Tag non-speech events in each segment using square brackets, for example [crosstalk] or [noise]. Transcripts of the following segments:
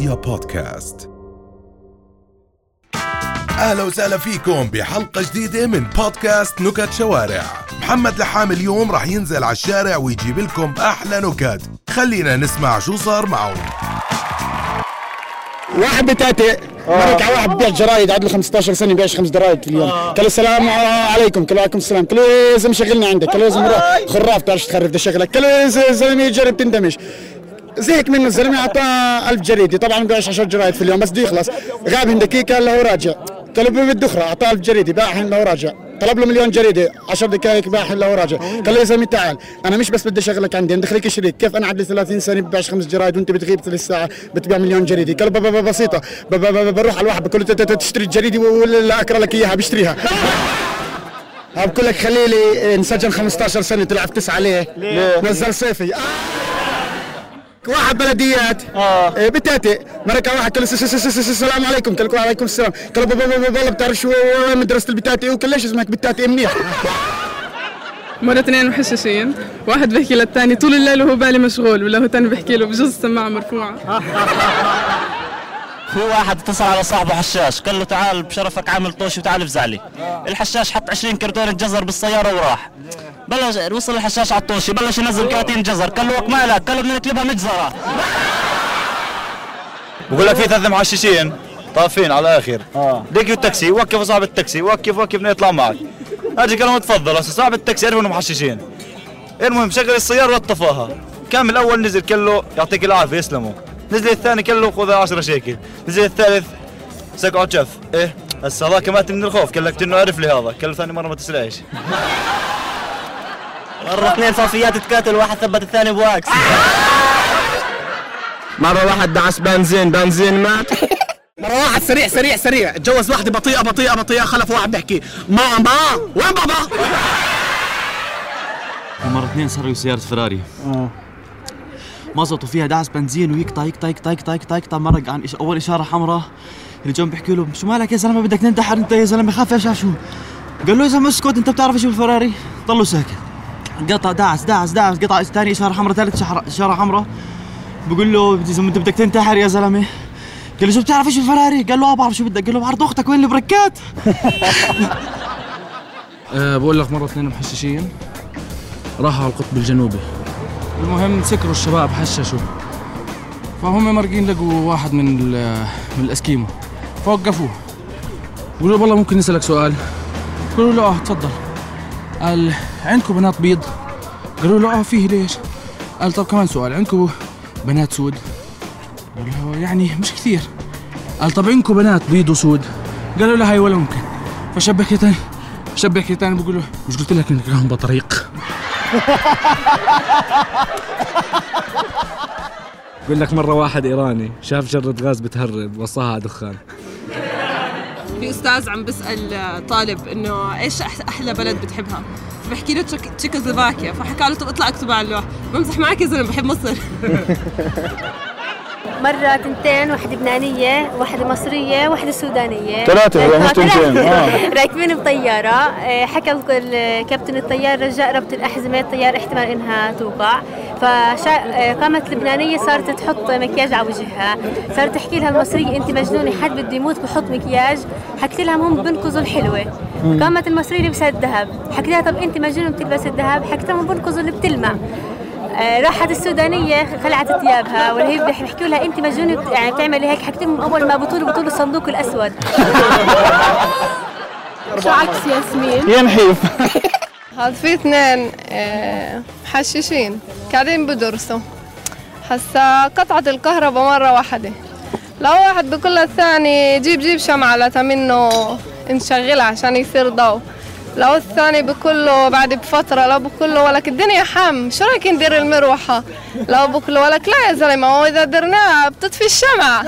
رؤيا بودكاست. أهلا وسهلا فيكم بحلقة جديدة من بودكاست نكت شوارع. محمد لحام اليوم راح ينزل على الشارع ويجيب لكم أحلى نكت. خلينا نسمع شو صار معه واحد بتاتي. مرق على واحد ببيع جرايد عاد له 15 سنة بيعش خمس جرايد في اليوم قال له السلام عليكم قال له عليكم السلام. قال له يا زلمة شغلنا عندك. قال له يا زلمه خراف تعرفش تخرف؟ ده شغلك. قال له يا زلمة جرب تندمج. زهق منه الزلمة اعطاه 1000 جريدة. طبعا بيعش 10 جرايد في اليوم بس بده يخلص. غاب من دقيقه قال له راجع. له بده أخرى اعطاه 1000 جريدة باع له راجع. طلب له مليون جريدة 10 دقائق باع له راجع. قال له يا زلمة تعال أنا مش بس بدي أشغلك عندي أنا دخلك شريك. كيف أنا عندي 30 سنه ببيعش خمس جرايد وأنت بتغيب ثلث ساعة بتبيع مليون جريدة؟ قال له بابا بسيطة. بابا بروح على الواحد بقول له تشتري الجريدة ولا اقرا لك إياها بشتريها [laughs] بقول لك خليلي انسجن 15 سنة في تسعة ليه؟ نزل صيفي. آه. واحد بلديات. آه. بتاتي. مرق واحد قال س- السلام عليكم. قال له وعليكم السلام. قال له بابا بابا والله بتعرف شو مدرسة البتاتي؟ وقال ليش اسمك بتاتي؟ منيح. مرة اثنين محششين واحد بيحكي للثاني طول الليل وهو بالي مشغول ولا هو تاني بيحكي له بجوز السماعة مرفوعة. [laughs] في واحد اتصل على صاحبه حشاش قال له تعال بشرفك عامل طوش وتعال افزع لي. الحشاش حط 20 كرتون جزر بالسيارة وراح. بلش وصل الحشاش على الطوش بلش ينزل كراتين جزر. قال له مالك؟ قال له بدنا نكتبها مجزرة. [laughs] بقول لك في ثلاث محششين طافين على الآخر آه. ديك التاكسي وقف صاحب التاكسي وقف وقف بدنا يطلع معك. أجي قال لهم تفضل هسه صاحب التاكسي عرفوا إنهم محششين. المهم شغل السيارة وطفاها كان الأول نزل قال له يعطيك العافية يسلموا. نزل الثاني قال له خذ 10 شيكل. نزل الثالث سقعوا شف إيه هسه هذاك مات من الخوف. قال لك انه عرف لي هذا. قال له ثاني مرة ما تسرعش [laughs] مرة اثنين صافيات تقاتل واحد ثبت الثاني بواكس. [laughs] مرة واحد دعس بنزين بنزين مات. [laughs] مرة واحد سريع سريع سريع. اتجوز واحدة بطيئة بطيئة بطيئة. خلف واحد بيحكي ماما وين بابا؟ مرة اثنين سرقوا سيارة فراري. ما زبطوا فيها دعس بنزين ويقطع يقطع يقطع يقطع يقطع يقطع مرق عن إش... أول إشارة حمراء. اللي جنب بيحكي له شو مالك يا زلمة؟ بدك تنتحر أنت يا زلمة خاف إيش شو قال له يا زلمة اسكت أنت بتعرف إيش بالفراري. ضلوا ساكت. قطع دعس دعس دعس. قطع ثاني إشارة حمراء ثالث إشارة حمراء. بقول له يا أنت بدك تنتحر يا زلمة. قال له شو بتعرف إيش بالفراري؟ قال له آه بعرف شو بدك. قال له بعرض أختك وين البركات؟ [laughs] أه بقول لك مرة اثنين محششين راحوا على القطب الجنوبي. المهم سكروا الشباب حششوا. فهم مرقين لقوا واحد من من الأسكيمو. فوقفوه. قالوا له والله ممكن نسألك سؤال. قالوا له آه تفضل. قال عندكم بنات بيض؟ قالوا له آه فيه ليش؟ قال طب كمان سؤال عندكم بنات سود؟ قال له يعني مش كثير. قال طب عندكم بنات بيض وسود؟ قالوا له هاي ولا ممكن. فشبك تاني شبك تاني بقول له مش قلت لك إنك بطريق. بقول لك مرة واحد إيراني شاف جرة غاز بتهرب وصاها على دخان في أستاذ عم بسأل طالب إنه إيش أح- أحلى بلد بتحبها؟ فبحكي له تشيك- تشيكوسلوفاكيا فحكى له طب اطلع اكتب على اللوح. بمزح معك يا زلمة بحب مصر. [laughs] مرة تنتين واحدة لبنانية واحدة مصرية واحدة سودانية. ثلاثة هو مش تنتين راكبين [laughs] بطيارة؟ آه، حكى ال- ال- كابتن الطيارة رجاء ربط الأحزمة الطيارة احتمال إنها توقع. فقامت اللبنانية صارت تحط مكياج على وجهها. صارت تحكي لها المصرية أنت مجنونة حد بده يموت بحط مكياج. حكت لها هم بنقذوا الحلوة قامت المصرية لبست الذهب. حكت لها طب أنت مجنونة بتلبس الذهب؟ حكت لها هم بنقذوا اللي بتلمع. راحت السودانية خلعت ثيابها ولا هي بيحكوا لها أنت مجنونة بت- يعني بتعملي هيك حكت لهم أول ما بطولوا بطولوا الصندوق الأسود. [laughs] شو عكس ياسمين؟ ينحيف هاد في اثنين آه، محششين قاعدين بدرسوا. هسا قطعت الكهرباء مرة واحدة. لو واحد بيقول للثاني جيب جيب شمعة لتمنه نشغلها عشان يصير ضوء لو الثاني بقول له بعد بفترة لو بقول له ولك الدنيا حم. شو رأيك ندير المروحة؟ لو بقول له ولك لا يا زلمة هو إذا درناها بتطفي الشمعة.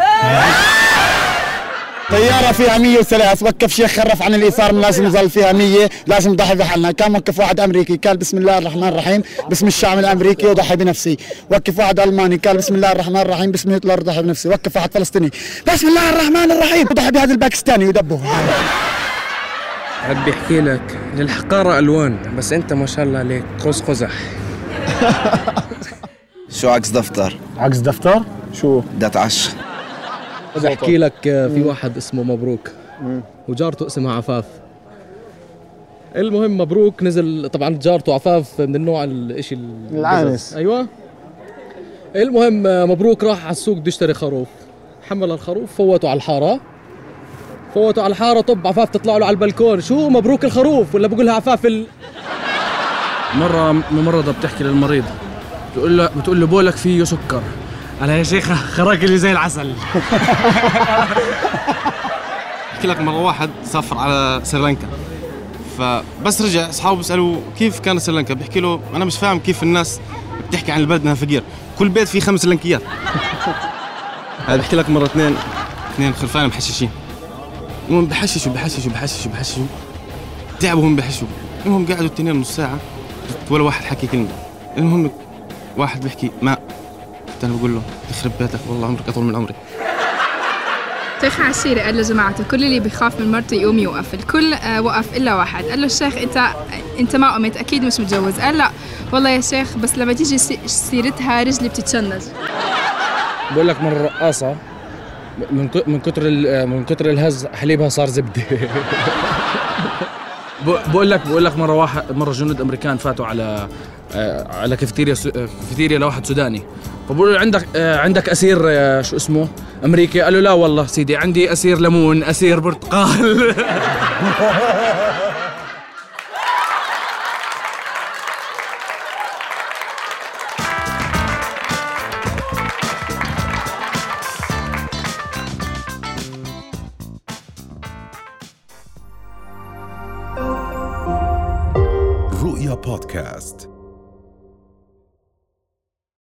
طيارة فيها 103 وقف شيخ خرف عن اليسار لازم يظل فيها 100 لازم نضحي بحالنا. كان وقف واحد أمريكي قال بسم الله الرحمن الرحيم باسم الشعب الأمريكي وضحي بنفسي. وقف واحد ألماني قال بسم الله الرحمن الرحيم باسم هتلر ضحي بنفسي. وقف واحد فلسطيني بسم الله الرحمن الرحيم وضحي بهذا الباكستاني ودبه. عاد بيحكي لك. للحقارة ألوان بس أنت ما شاء الله عليك. قوس قزح. [laughs] شو عكس دفتر؟ عكس دفتر؟ شو؟ بدي أتعشى. بحكي لك آه، في واحد اسمه مبروك. وجارته اسمها عفاف. المهم مبروك نزل طبعا جارته عفاف من النوع الإشي ال- العانس. أيوه. المهم آه، مبروك راح على السوق بده يشتري خروف. حمل الخروف فوته على الحارة. فوته على الحارة طب عفاف تطلع له على البلكون. شو مبروك الخروف؟ ولا بقول لها عفاف ال... مرة ممرضة بتحكي للمريض. بتقول له بتقول له بولك فيه سكر. قال يا شيخ [laughs] خراك اللي زي العسل. [laughs] أحكي لك مرة واحد سافر على سريلانكا. فبس رجع أصحابه بيسألوه كيف كان سريلانكا؟ بيحكي له أنا مش فاهم كيف الناس بتحكي عن البلد إنها فقير كل بيت فيه خمس سريلانكيات. [laughs] هذا بحكي لك مرة اثنين اثنين خرفان محششين. المهم بحششوا بحششوا بحششوا بحششوا. تعبوا هم بحشوا. المهم قعدوا الاثنين نص ساعة ولا واحد حكي كلمة. المهم واحد بيحكي ماء الثاني بقول له يخرب بيتك والله عمرك أطول من عمري. شيخ عشيرة قال لجماعته كل اللي بيخاف من مرته يقوم يوقف. الكل آه، وقف إلا واحد. قال له الشيخ أنت أنت ما قمت أكيد مش متجوز. قال لا والله يا شيخ بس لما تيجي سي- سيرتها رجلي بتتشنج. بقول لك مرة رقاصة. من من كتر من كتر الهز حليبها صار زبدة. [laughs] ب- بقول لك بقول لك مرة واحد مرة جنود أمريكان فاتوا على آه، على كافيتيريا آه، كافيتيريا لواحد سوداني. فبقول له عندك آه، عندك أسير آه، شو اسمه؟ أمريكي. قال له لا والله سيدي عندي أسير ليمون أسير برتقال. [laughs] بودكاست